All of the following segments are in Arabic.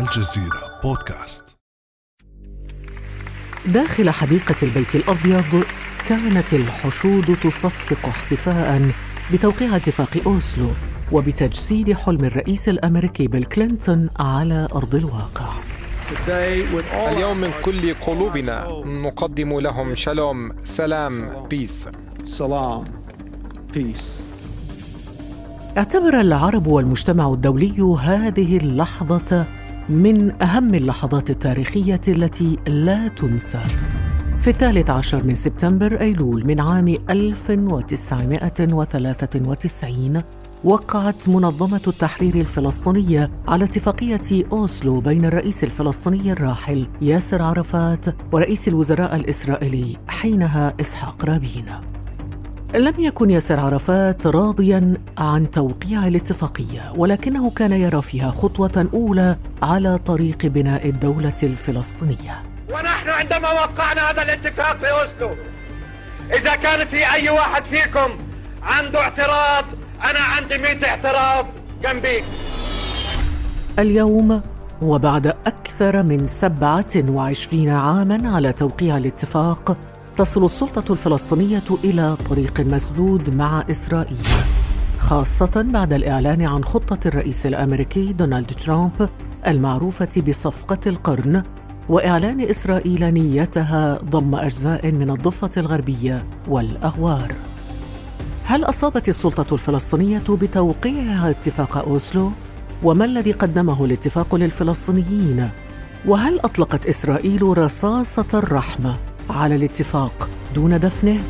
الجزيرة بودكاست. داخل حديقة البيت الأبيض كانت الحشود تصفق احتفاء بتوقيع اتفاق أوسلو وبتجسيد حلم الرئيس الأمريكي بيل كلينتون على أرض الواقع. اليوم من كل قلوبنا نقدم لهم שלום سلام peace سلام peace اعتبر العرب والمجتمع الدولي هذه اللحظة من أهم اللحظات التاريخية التي لا تنسى. في الثالث عشر من سبتمبر أيلول من عام 1993 وقعت منظمة التحرير الفلسطينية على اتفاقية أوسلو بين الرئيس الفلسطيني الراحل ياسر عرفات ورئيس الوزراء الإسرائيلي حينها إسحاق رابين لم يكن ياسر عرفات راضيا عن توقيع الاتفاقية ولكنه كان يرى فيها خطوة أولى على طريق بناء الدولة الفلسطينية. ونحن عندما وقعنا هذا الاتفاق في أوسلو إذا كان في أي واحد فيكم عنده اعتراض أنا عندي 100 اعتراض جنبي. اليوم وبعد أكثر من 27 عاماً على توقيع الاتفاق تصل السلطة الفلسطينية إلى طريق مسدود مع إسرائيل خاصة بعد الإعلان عن خطة الرئيس الأمريكي دونالد ترامب المعروفة بصفقة القرن وإعلان إسرائيل نيتها ضم أجزاء من الضفة الغربية والأغوار هل أصابت السلطة الفلسطينية بتوقيع اتفاق أوسلو؟ وما الذي قدمه الاتفاق للفلسطينيين؟ وهل أطلقت إسرائيل رصاصة الرحمة على الاتفاق دون دفنه؟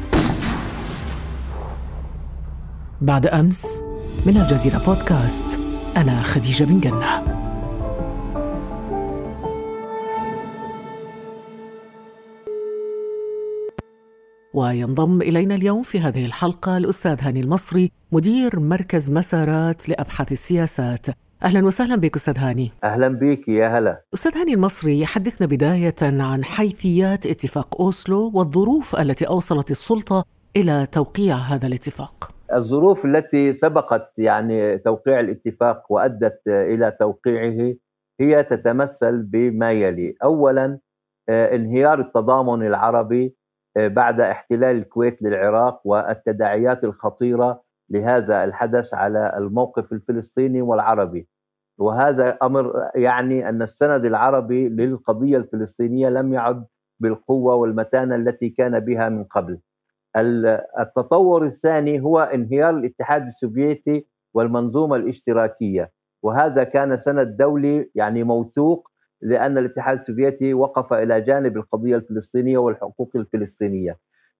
بعد أمس من الجزيرة بودكاست أنا خديجة بن جنة وينضم إلينا اليوم في هذه الحلقة الأستاذ هاني المصري مدير مركز مسارات لأبحاث السياسات أهلا وسهلا بك أستاذ هاني. أهلا بك يا هلا. أستاذ هاني المصري حدثنا بداية عن حيثيات اتفاق أوسلو والظروف التي أوصلت السلطة إلى توقيع هذا الاتفاق. الظروف التي سبقت يعني توقيع الاتفاق وأدت إلى توقيعه هي تتمثل بما يلي. اولا آه، انهيار التضامن العربي آه، بعد احتلال الكويت للعراق والتداعيات الخطيرة لهذا الحدث على الموقف الفلسطيني والعربي وهذا أمر يعني أن السند العربي للقضية الفلسطينية لم يعد بالقوة والمتانة التي كان بها من قبل. التطور الثاني هو انهيار الاتحاد السوفيتي والمنظومة الاشتراكية وهذا كان سند دولي يعني موثوق لأن الاتحاد السوفيتي وقف إلى جانب القضية الفلسطينية والحقوق الفلسطينية.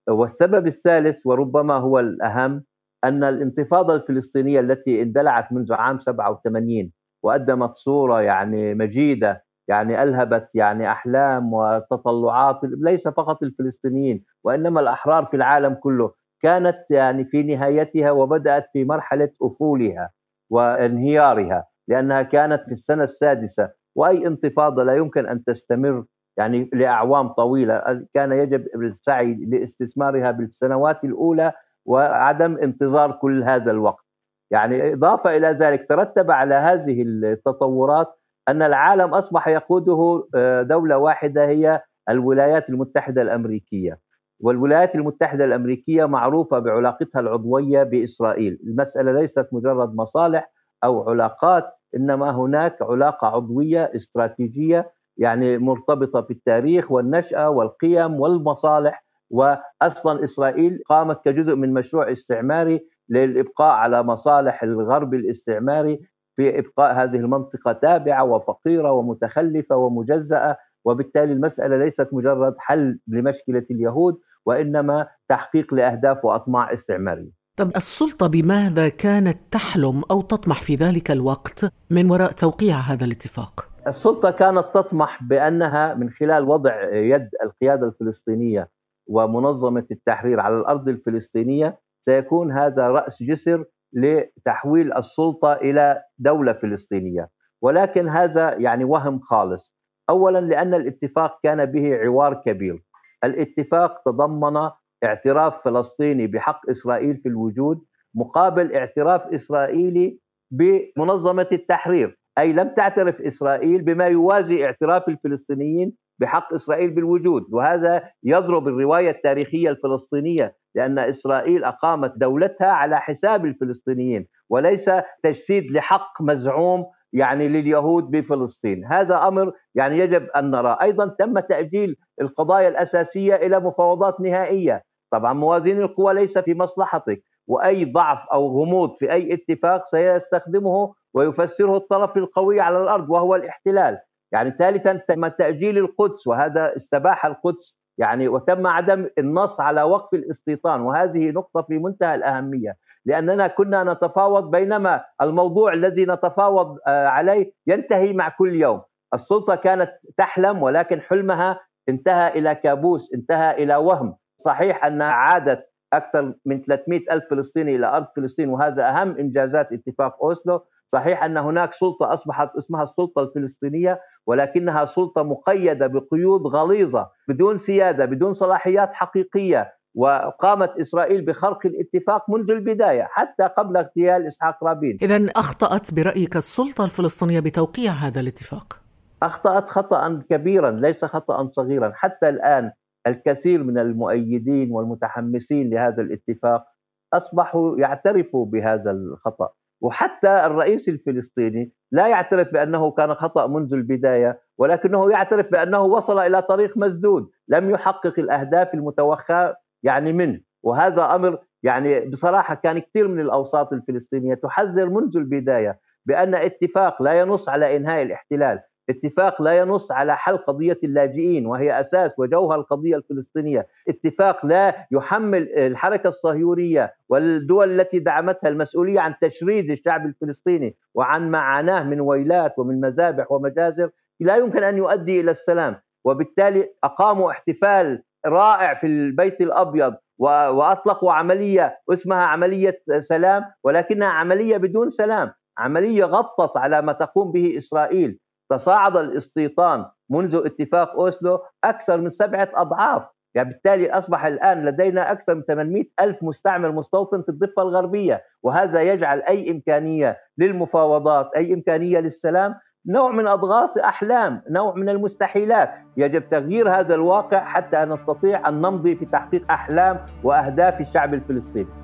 والسبب الثالث وربما هو الأهم أن الانتفاضة الفلسطينية التي اندلعت منذ عام 87 وقدمت صورة يعني مجيدة يعني ألهبت يعني أحلام وتطلعات ليس فقط الفلسطينيين وإنما الأحرار في العالم كله كانت يعني في نهايتها وبدأت في مرحلة أفولها وانهيارها لأنها كانت في السنة السادسة وأي انتفاضة لا يمكن أن تستمر يعني لأعوام طويلة كان يجب السعي لاستثمارها بالسنوات الأولى وعدم انتظار كل هذا الوقت. يعني إضافة إلى ذلك ترتب على هذه التطورات أن العالم أصبح يقوده آه، دولة واحدة هي الولايات المتحدة الأمريكية. والولايات المتحدة الأمريكية معروفة بعلاقتها العضوية بإسرائيل. المسألة ليست مجرد مصالح أو علاقات إنما هناك علاقة عضوية استراتيجية يعني مرتبطة في التاريخ والنشأة والقيم والمصالح واصلا إسرائيل قامت كجزء من مشروع استعماري للإبقاء على مصالح الغرب الاستعماري في إبقاء هذه المنطقة تابعة وفقيرة ومتخلفة ومجزأة وبالتالي المسألة ليست مجرد حل لمشكلة اليهود وإنما تحقيق لأهداف وأطماع استعمارية. طب السلطة بماذا كانت تحلم أو تطمح في ذلك الوقت من وراء توقيع هذا الاتفاق؟ السلطة كانت تطمح بأنها من خلال وضع يد القيادة الفلسطينية ومنظمة التحرير على الأرض الفلسطينية سيكون هذا رأس جسر لتحويل السلطة إلى دولة فلسطينية. ولكن هذا يعني وهم خالص. اولا لأن الاتفاق كان به عوار كبير. الاتفاق تضمن اعتراف فلسطيني بحق إسرائيل في الوجود مقابل اعتراف إسرائيلي بمنظمة التحرير. أي لم تعترف إسرائيل بما يوازي اعتراف الفلسطينيين بحق إسرائيل بالوجود. وهذا يضرب الرواية التاريخية الفلسطينية لأن إسرائيل أقامت دولتها على حساب الفلسطينيين وليس تجسيد لحق مزعوم يعني لليهود بفلسطين. هذا أمر يعني يجب أن نرى. أيضا تم تأجيل القضايا الأساسية إلى مفاوضات نهائية. طبعا موازين القوى ليس في مصلحتك وأي ضعف أو غموض في أي اتفاق سيستخدمه ويفسره الطرف القوي على الأرض وهو الاحتلال. يعني ثالثا تم تأجيل القدس وهذا استباح القدس يعني وتم عدم النص على وقف الاستيطان وهذه نقطة في منتهى الأهمية لأننا كنا نتفاوض بينما الموضوع الذي نتفاوض آه، عليه ينتهي مع كل يوم. السلطة كانت تحلم ولكن حلمها انتهى إلى كابوس انتهى إلى وهم. صحيح أنها عادت أكثر من 300 ألف فلسطيني إلى أرض فلسطين وهذا أهم إنجازات اتفاق أوسلو. صحيح أن هناك سلطة أصبحت اسمها السلطة الفلسطينية ولكنها سلطة مقيدة بقيود غليظة بدون سيادة بدون صلاحيات حقيقية وقامت إسرائيل بخرق الاتفاق منذ البداية حتى قبل اغتيال إسحاق رابين. اذا أخطأت برأيك السلطة الفلسطينية بتوقيع هذا الاتفاق؟ أخطأت خطأ كبيرا ليس خطأ صغيرا، حتى الآن الكثير من المؤيدين والمتحمسين لهذا الاتفاق أصبحوا يعترفوا بهذا الخطأ، وحتى الرئيس الفلسطيني لا يعترف بأنه كان خطأ منذ البداية ولكنه يعترف بأنه وصل إلى طريق مسدود لم يحقق الأهداف المتوخاة يعني منه. وهذا أمر يعني بصراحة كان كثير من الأوساط الفلسطينية تحذر منذ البداية بأن اتفاق لا ينص على إنهاء الاحتلال. اتفاق لا ينص على حل قضية اللاجئين وهي أساس وجوهر القضية الفلسطينية. اتفاق لا يحمل الحركة الصهيونية والدول التي دعمتها المسؤولية عن تشريد الشعب الفلسطيني وعن معاناه من ويلات ومن مذابح ومجازر. لا يمكن أن يؤدي إلى السلام. وبالتالي أقاموا احتفال رائع في البيت الأبيض وأطلقوا عملية اسمها عملية سلام ولكنها عملية بدون سلام. عملية غطت على ما تقوم به إسرائيل. تصاعد الاستيطان منذ اتفاق أوسلو أكثر من سبعة أضعاف. يعني بالتالي أصبح الآن لدينا أكثر من 800 ألف مستعمر مستوطن في الضفة الغربية وهذا يجعل أي إمكانية للمفاوضات أي إمكانية للسلام نوع من أضغاص أحلام نوع من المستحيلات. يجب تغيير هذا الواقع حتى نستطيع أن نمضي في تحقيق أحلام وأهداف الشعب الفلسطيني.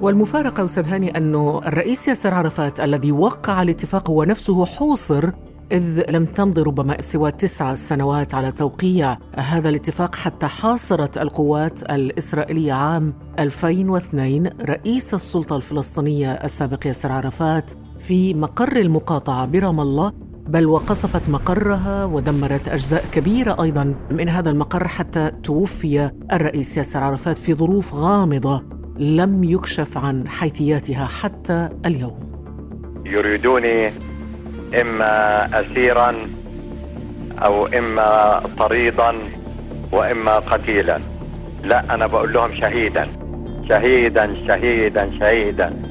والمفارقة أستاذ هاني أنه الرئيس ياسر عرفات الذي وقع الاتفاق هو نفسه حوصر إذ لم تمضي ربما سوى تسع سنوات على توقيع هذا الاتفاق حتى حاصرت القوات الإسرائيلية عام 2002 رئيس السلطة الفلسطينية السابق ياسر عرفات في مقر المقاطعة برام الله بل وقصفت مقرها ودمرت أجزاء كبيرة أيضا من هذا المقر حتى توفي الرئيس ياسر عرفات في ظروف غامضة. لم يكشف عن حيثياتها حتى اليوم. يريدوني إما أسيرا أو إما طريدا وإما قتيلا. لا أنا بقول لهم شهيدا. شهيدا شهيدا شهيدا.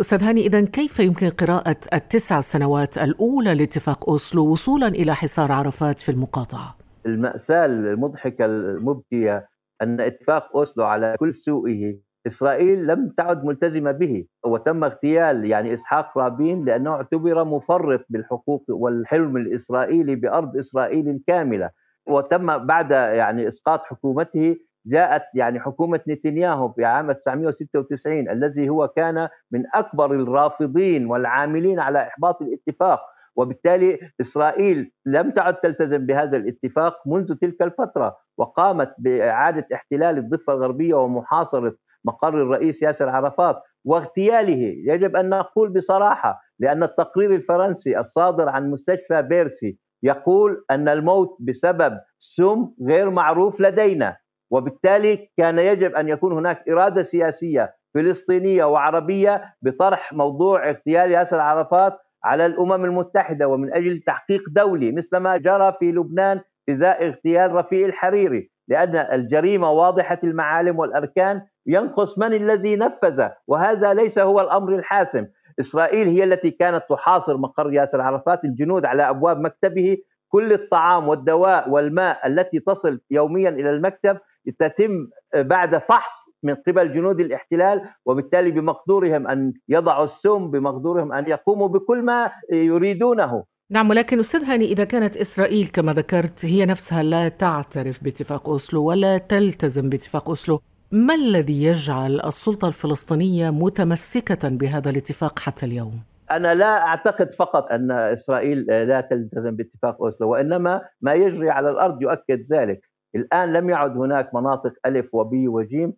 أستاذ هاني إذا كيف يمكن قراءة التسع سنوات الأولى لاتفاق أوسلو وصولا إلى حصار عرفات في المقاطعة؟ المأساة المضحكة المبكية أن إتفاق أوسلو على كل سوءه إسرائيل لم تعد ملتزمة به وتم اغتيال يعني إسحاق رابين لأنه اعتبر مفرط بالحقوق والحلم الإسرائيلي بأرض إسرائيل كاملة وتم بعد يعني إسقاط حكومته جاءت يعني حكومة نتنياهو في عام 1996 الذي هو كان من أكبر الرافضين والعاملين على إحباط الاتفاق. وبالتالي إسرائيل لم تعد تلتزم بهذا الاتفاق منذ تلك الفترة وقامت بإعادة احتلال الضفة الغربية ومحاصرة مقر الرئيس ياسر عرفات واغتياله. يجب أن نقول بصراحة لأن التقرير الفرنسي الصادر عن مستشفى بيرسي يقول أن الموت بسبب سم غير معروف لدينا وبالتالي كان يجب أن يكون هناك إرادة سياسية فلسطينية وعربية بطرح موضوع اغتيال ياسر عرفات على الأمم المتحدة ومن أجل تحقيق دولي مثل ما جرى في لبنان ازاء اغتيال رفيق الحريري لأن الجريمة واضحة المعالم والأركان ينقص من الذي نفذ وهذا ليس هو الأمر الحاسم. إسرائيل هي التي كانت تحاصر مقر ياسر عرفات الجنود على أبواب مكتبه. كل الطعام والدواء والماء التي تصل يوميا إلى المكتب تتم بعد فحص من قبل جنود الاحتلال وبالتالي بمقدورهم أن يضعوا السم بمقدورهم أن يقوموا بكل ما يريدونه نعم ولكن أستاذ هاني إذا كانت إسرائيل كما ذكرت هي نفسها لا تعترف باتفاق أوسلو ولا تلتزم باتفاق أوسلو ما الذي يجعل السلطة الفلسطينية متمسكة بهذا الاتفاق حتى اليوم؟ أنا لا أعتقد فقط أن إسرائيل لا تلتزم باتفاق أوسلو وإنما ما يجري على الأرض يؤكد ذلك الآن لم يعد هناك مناطق ألف وبي وجيم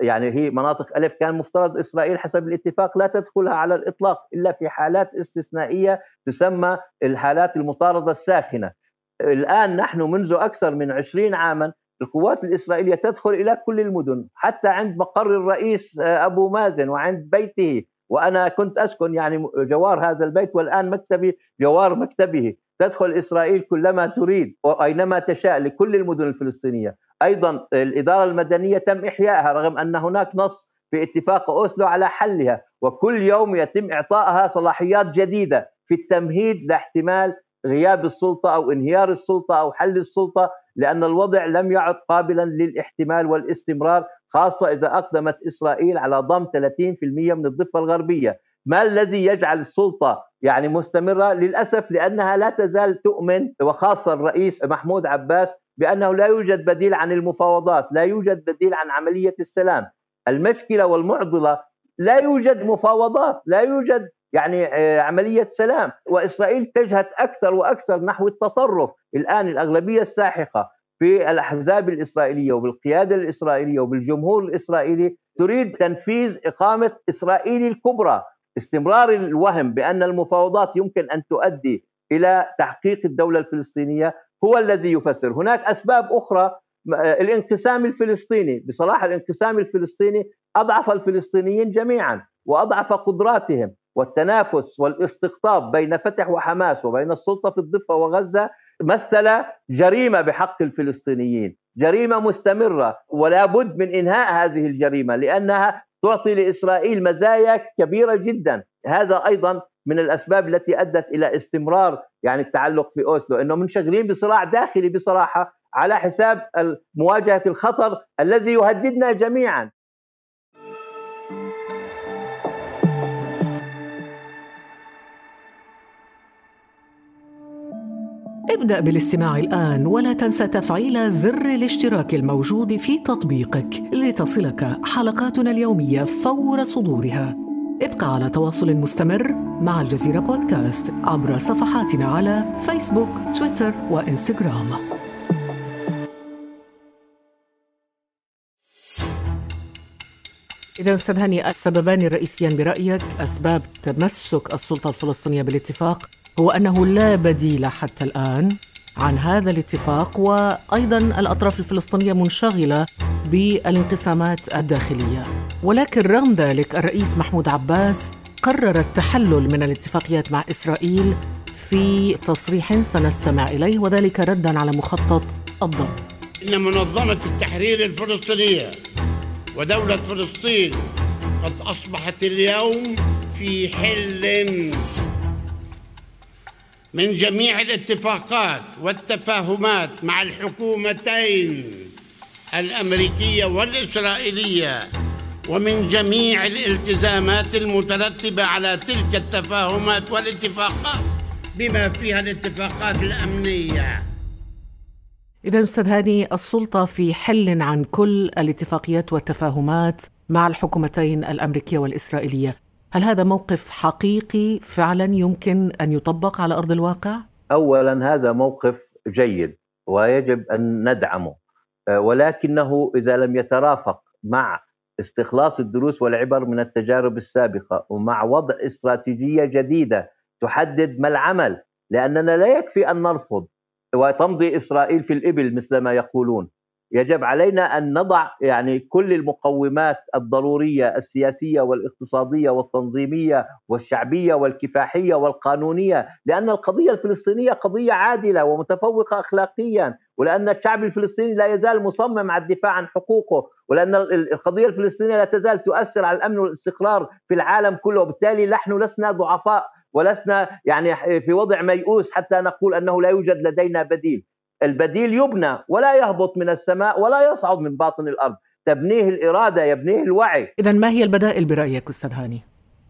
يعني هي مناطق ألف كان مفترض إسرائيل حسب الاتفاق لا تدخلها على الإطلاق إلا في حالات استثنائية تسمى الحالات المطاردة الساخنة. الآن نحن منذ أكثر من عشرين عاما القوات الإسرائيلية تدخل إلى كل المدن حتى عند مقر الرئيس آه، أبو مازن وعند بيته. وأنا كنت أسكن يعني جوار هذا البيت والآن مكتبي جوار مكتبه. تدخل إسرائيل كلما تريد وأينما تشاء لكل المدن الفلسطينية. أيضا الإدارة المدنية تم إحيائها رغم أن هناك نص في اتفاق أوسلو على حلها وكل يوم يتم إعطائها صلاحيات جديدة في التمهيد لاحتمال غياب السلطة أو انهيار السلطة أو حل السلطة لأن الوضع لم يعد قابلا للاحتمال والاستمرار خاصة إذا أقدمت إسرائيل على ضم 30% من الضفة الغربية. ما الذي يجعل السلطة يعني مستمرة؟ للأسف لأنها لا تزال تؤمن وخاصة الرئيس محمود عباس بأنه لا يوجد بديل عن المفاوضات لا يوجد بديل عن عملية السلام. المشكلة والمعضلة لا يوجد مفاوضات لا يوجد يعني آه، عملية سلام. وإسرائيل تجهد أكثر وأكثر نحو التطرف. الآن الأغلبية الساحقة في الأحزاب الإسرائيلية وبالقيادة الإسرائيلية وبالجمهور الإسرائيلي تريد تنفيذ إقامة إسرائيل الكبرى. استمرار الوهم بأن المفاوضات يمكن أن تؤدي إلى تحقيق الدولة الفلسطينية هو الذي يفسر. هناك أسباب أخرى الانقسام الفلسطيني. بصراحة الانقسام الفلسطيني أضعف الفلسطينيين جميعا وأضعف قدراتهم والتنافس والاستقطاب بين فتح وحماس وبين السلطة في الضفة وغزة مثل جريمة بحق الفلسطينيين. جريمة مستمرة ولا بد من إنهاء هذه الجريمة لأنها تعطي لإسرائيل مزايا كبيرة جدا. هذا أيضا من الأسباب التي أدت إلى استمرار يعني التعلق في أوسلو أنه منشغلين بصراع داخلي بصراحة على حساب مواجهة الخطر الذي يهددنا جميعا ابدأ بالاستماع الآن ولا تنسى تفعيل زر الاشتراك الموجود في تطبيقك لتصلك حلقاتنا اليومية فور صدورها. ابقى على تواصل مستمر مع الجزيرة بودكاست عبر صفحاتنا على فيسبوك، تويتر وإنستغرام. إذا أستاذ هاني السببان الرئيسيان برأيك أسباب تمسك السلطة الفلسطينية بالاتفاق هو أنه لا بديل حتى الآن عن هذا الاتفاق وأيضا الأطراف الفلسطينية منشغلة بالانقسامات الداخلية. ولكن رغم ذلك الرئيس محمود عباس قرر التحلل من الاتفاقيات مع إسرائيل في تصريح سنستمع إليه وذلك ردا على مخطط الضم. إن منظمة التحرير الفلسطينية ودولة فلسطين قد أصبحت اليوم في حل من جميع الاتفاقات والتفاهمات مع الحكومتين الأمريكية والإسرائيلية ومن جميع الالتزامات المترتبة على تلك التفاهمات والاتفاقات بما فيها الاتفاقات الأمنية. إذا أستاذ هاني السلطة في حل عن كل الاتفاقيات والتفاهمات مع الحكومتين الأمريكية والإسرائيلية. هل هذا موقف حقيقي فعلا يمكن أن يطبق على أرض الواقع؟ اولا هذا موقف جيد ويجب أن ندعمه آه، ولكنه إذا لم يترافق مع استخلاص الدروس والعبر من التجارب السابقة ومع وضع استراتيجية جديدة تحدد ما العمل لأننا لا يكفي أن نرفض وتمضي إسرائيل في الإبل مثل ما يقولون يجب علينا أن نضع يعني كل المقومات الضرورية السياسية والاقتصادية والتنظيمية والشعبية والكفاحية والقانونية لأن القضية الفلسطينية قضية عادلة ومتفوقة اخلاقيا ولأن الشعب الفلسطيني لا يزال مصمم على الدفاع عن حقوقه ولأن القضية الفلسطينية لا تزال تؤثر على الأمن والاستقرار في العالم كله. وبالتالي نحن لسنا ضعفاء ولسنا يعني في وضع ميؤوس حتى نقول أنه لا يوجد لدينا بديل. البديل يبنى ولا يهبط من السماء ولا يصعد من باطن الأرض. تبنيه الإرادة يبنيه الوعي. اذا ما هي البدائل برأيك أستاذ هاني؟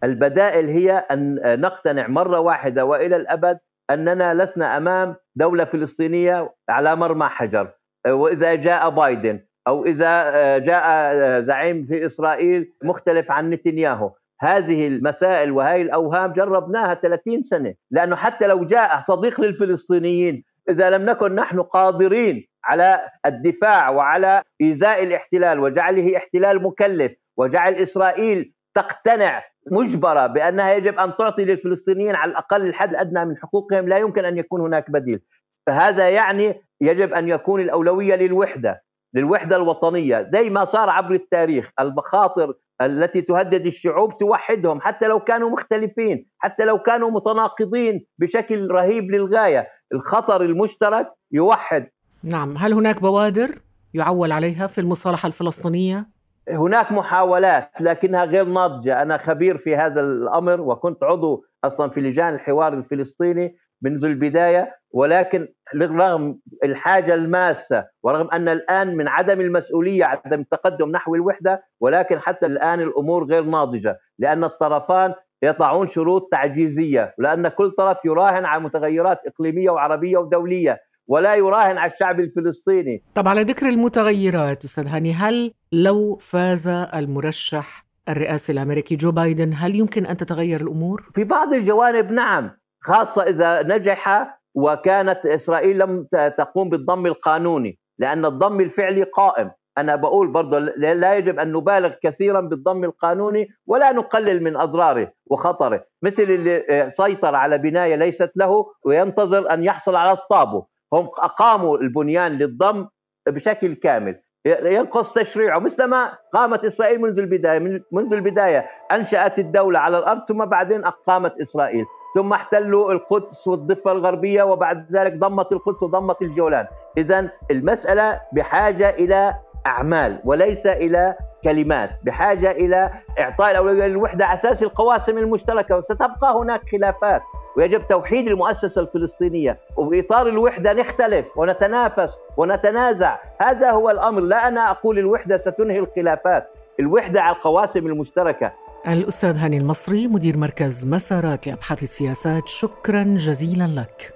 البدائل هي أن نقتنع مرة واحدة وإلى الأبد أننا لسنا أمام دولة فلسطينية على مرمى حجر. وإذا جاء بايدن أو إذا جاء زعيم في إسرائيل مختلف عن نتنياهو. هذه المسائل وهذه الأوهام جربناها 30 سنة. لأنه حتى لو جاء صديق للفلسطينيين إذا لم نكن نحن قادرين على الدفاع وعلى إيذاء الاحتلال وجعله احتلال مكلف وجعل إسرائيل تقتنع مجبرة بأنها يجب أن تعطي للفلسطينيين على الأقل الحد الأدنى من حقوقهم لا يمكن أن يكون هناك بديل. فهذا يعني يجب أن يكون الأولوية للوحدة للوحدة الوطنية. زي ما صار عبر التاريخ المخاطر التي تهدد الشعوب توحدهم حتى لو كانوا مختلفين حتى لو كانوا متناقضين بشكل رهيب للغاية. الخطر المشترك يوحد. نعم هل هناك بوادر يعول عليها في المصالحة الفلسطينية؟ هناك محاولات لكنها غير ناضجة. أنا خبير في هذا الأمر وكنت عضو أصلا في لجان الحوار الفلسطيني منذ البداية ولكن رغم الحاجة الماسة ورغم أن الآن من عدم المسؤولية عدم التقدم نحو الوحدة ولكن حتى الآن الأمور غير ناضجة لأن الطرفان يضعون شروط تعجيزية لأن كل طرف يراهن على متغيرات إقليمية وعربية ودولية ولا يراهن على الشعب الفلسطيني. طب على ذكر المتغيرات أستاذ هاني هل لو فاز المرشح الرئاسي الأمريكي جو بايدن هل يمكن أن تتغير الأمور؟ في بعض الجوانب نعم خاصة إذا نجح وكانت إسرائيل لم تقوم بالضم القانوني لأن الضم الفعلي قائم. أنا بقول برضه لا يجب أن نبالغ كثيرا بالضم القانوني ولا نقلل من أضراره وخطره مثل اللي سيطر على بناية ليست له وينتظر أن يحصل على الطابو. هم أقاموا البنيان للضم بشكل كامل. ينقص تشريعه مثلما قامت إسرائيل منذ البداية منذ البداية. أنشأت الدولة على الأرض ثم بعدين أقامت إسرائيل. ثم احتلوا القدس والضفة الغربية وبعد ذلك ضمت القدس وضمت الجولان. اذا المسألة بحاجة إلى أعمال وليس إلى كلمات بحاجة إلى إعطاء الأولوية للوحده على أساس القواسم المشتركة وستبقى هناك خلافات. ويجب توحيد المؤسسة الفلسطينية وبإطار الوحدة نختلف ونتنافس ونتنازع. هذا هو الأمر. لا أنا أقول الوحدة ستنهي الخلافات. الوحدة على القواسم المشتركة. الأستاذ هاني المصري مدير مركز مسارات لأبحاث السياسات. شكرا جزيلا لك.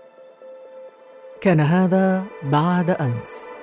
كان هذا بعد أمس.